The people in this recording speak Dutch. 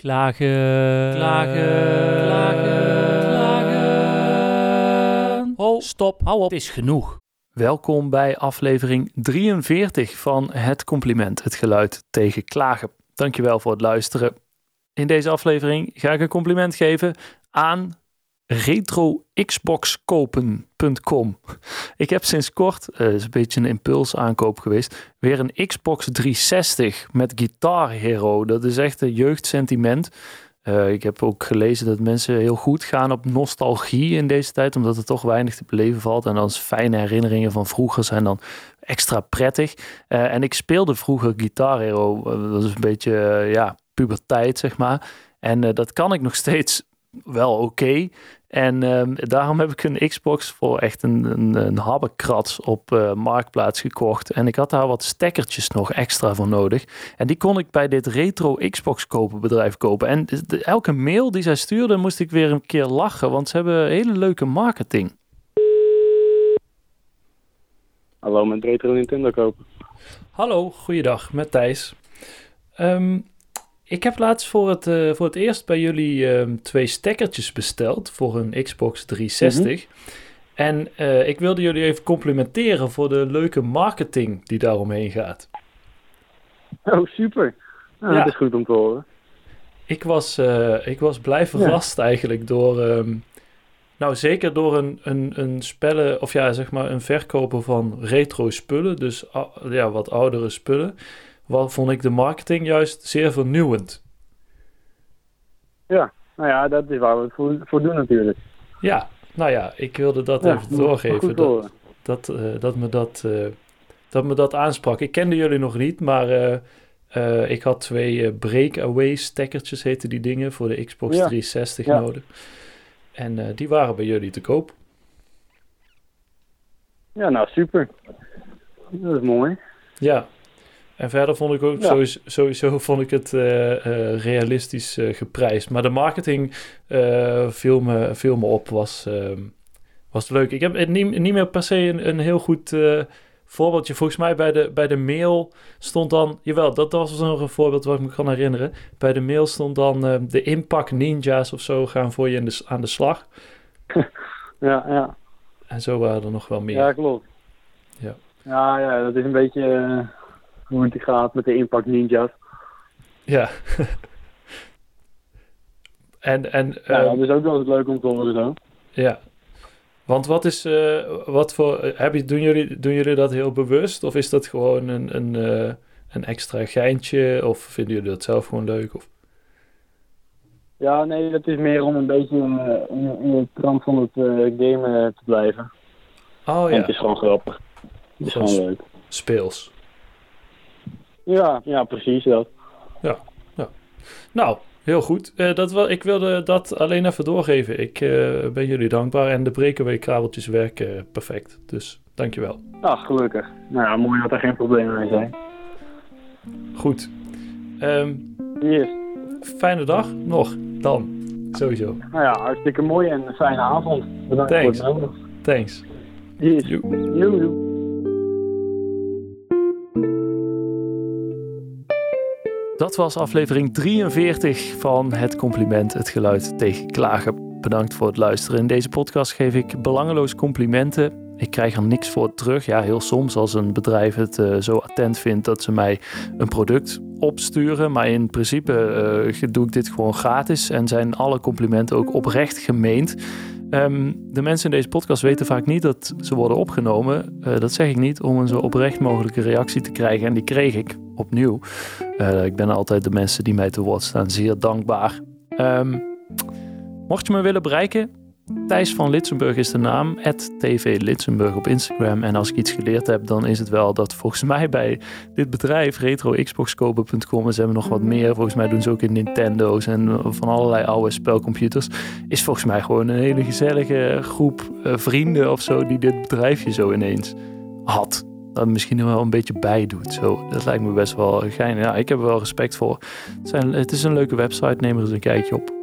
Klagen, klagen, klagen, klagen. Stop, hou op, het is genoeg. Welkom bij aflevering 43 van Het Compliment, het geluid tegen klagen. Dankjewel voor het luisteren. In deze aflevering ga ik een compliment geven aan retroxboxkopen.com. Ik heb sinds kort, uh, is een beetje een impuls aankoop geweest, weer een Xbox 360 met Guitar Hero. Dat is echt een jeugdsentiment. Uh, ik heb ook gelezen dat mensen heel goed gaan op nostalgie in deze tijd, omdat er toch weinig te beleven valt. En dan fijne herinneringen van vroeger zijn dan extra prettig. Uh, en ik speelde vroeger Guitar Hero. dat is een beetje, ja, puberteit, zeg maar. En dat kan ik nog steeds wel oké. En um, daarom heb ik een Xbox voor echt een, een, een habbekrats op uh, Marktplaats gekocht. En ik had daar wat stekkertjes nog extra voor nodig. En die kon ik bij dit retro Xbox kopen bedrijf kopen. En de, elke mail die zij stuurden moest ik weer een keer lachen. Want ze hebben hele leuke marketing. Hallo, met retro Nintendo kopen. Hallo, goeiedag, met Thijs. Um, ik heb laatst voor het, uh, voor het eerst bij jullie uh, twee stekkertjes besteld voor een Xbox 360. Mhm. En uh, ik wilde jullie even complimenteren voor de leuke marketing die daaromheen gaat. Oh, super. Nou, ja. Dat is goed om te horen. Ik was, uh, ik was blij verrast ja. eigenlijk door... Um, nou, zeker door een, een, een spellen, of ja, zeg maar een verkoper van retro spullen. Dus ja, wat oudere spullen wat vond ik de marketing juist zeer vernieuwend. Ja, nou ja, dat is waar we het voor, voor doen natuurlijk. Ja, nou ja, ik wilde dat ja, even doorgeven. Dat, dat, uh, dat, me dat, uh, dat me dat aansprak. Ik kende jullie nog niet, maar uh, ik had twee breakaway stekkertjes, heten die dingen, voor de Xbox ja. 360 ja. nodig. En die waren bij jullie te koop. Ja, nou super. Dat is mooi. Ja, en verder vond ik ook ja. sowieso, sowieso, vond ik het uh, uh, realistisch uh, geprijsd. Maar de marketing viel, me, viel me op, was, ehm, was leuk. Ik heb het niet, niet meer per se een, een heel goed voorbeeldje. Volgens mij bij de, bij de mail stond dan... Jawel, dat, was nog een voorbeeld wat ik me kan herinneren. Bij de mail stond dan de Impact Ninjas of zo gaan voor je in de, aan de slag. ja, ja. En zo waren er nog wel meer. Ja, klopt. Ja, ja, ja dat is een beetje hoe het gaat met de Impact Ninjas. Ja. en, en, ja, um, dat is ook wel eens leuk om te horen zo. Ja. Want wat is, uh, wat voor, heb je, doen, jullie, doen jullie dat heel bewust? Of is dat gewoon een, een, uh, een extra geintje? Of vinden jullie dat zelf gewoon leuk? Of? Ja, nee, dat is meer om een beetje uh, in, in het trant van het gamen te blijven. Oh ja. En het is gewoon grappig. Het is gewoon leuk. Speels. Ja, ja precies dat. Ja, ja. Nou, heel goed. Uh, dat wel, ik wilde dat alleen even doorgeven. Ik uh, ben jullie dankbaar en de breakaway-kabeltjes werken perfect. Dus dankjewel. Ach, gelukkig. Nou ja, mooi dat er geen problemen mee zijn. Goed. Um, yes. Fijne dag nog, dan. Sowieso. Nou ja, hartstikke mooi en een fijne avond. Bedankt Thanks. voor het nodig. Thanks. Yes. Joe. Joe. Dat was aflevering 43 van Het Compliment, het geluid tegen klagen. Bedankt voor het luisteren. In deze podcast geef ik belangeloos complimenten. Ik krijg er niks voor terug. Ja, heel soms als een bedrijf het uh, zo attent vindt dat ze mij een product opsturen. Maar in principe uh, doe ik dit gewoon gratis en zijn alle complimenten ook oprecht gemeend. Um, de mensen in deze podcast weten vaak niet dat ze worden opgenomen. Uh, dat zeg ik niet om een zo oprecht mogelijke reactie te krijgen. En die kreeg ik opnieuw. Uh, ik ben altijd de mensen die mij te woord staan zeer dankbaar. Um, mocht je me willen bereiken, Thijs van Litsenburg is de naam. TV Litsenburg op Instagram. En als ik iets geleerd heb, dan is het wel dat volgens mij bij dit bedrijf, retroxboxkopen.com, en ze hebben nog wat meer. Volgens mij doen ze ook in Nintendo's en van allerlei oude spelcomputers. Is volgens mij gewoon een hele gezellige groep uh, vrienden of zo die dit bedrijfje zo ineens had. Dat misschien wel een beetje bijdoet. Zo, dat lijkt me best wel geinig. Ja, ik heb er wel respect voor. Het, zijn, het is een leuke website, neem er eens een kijkje op.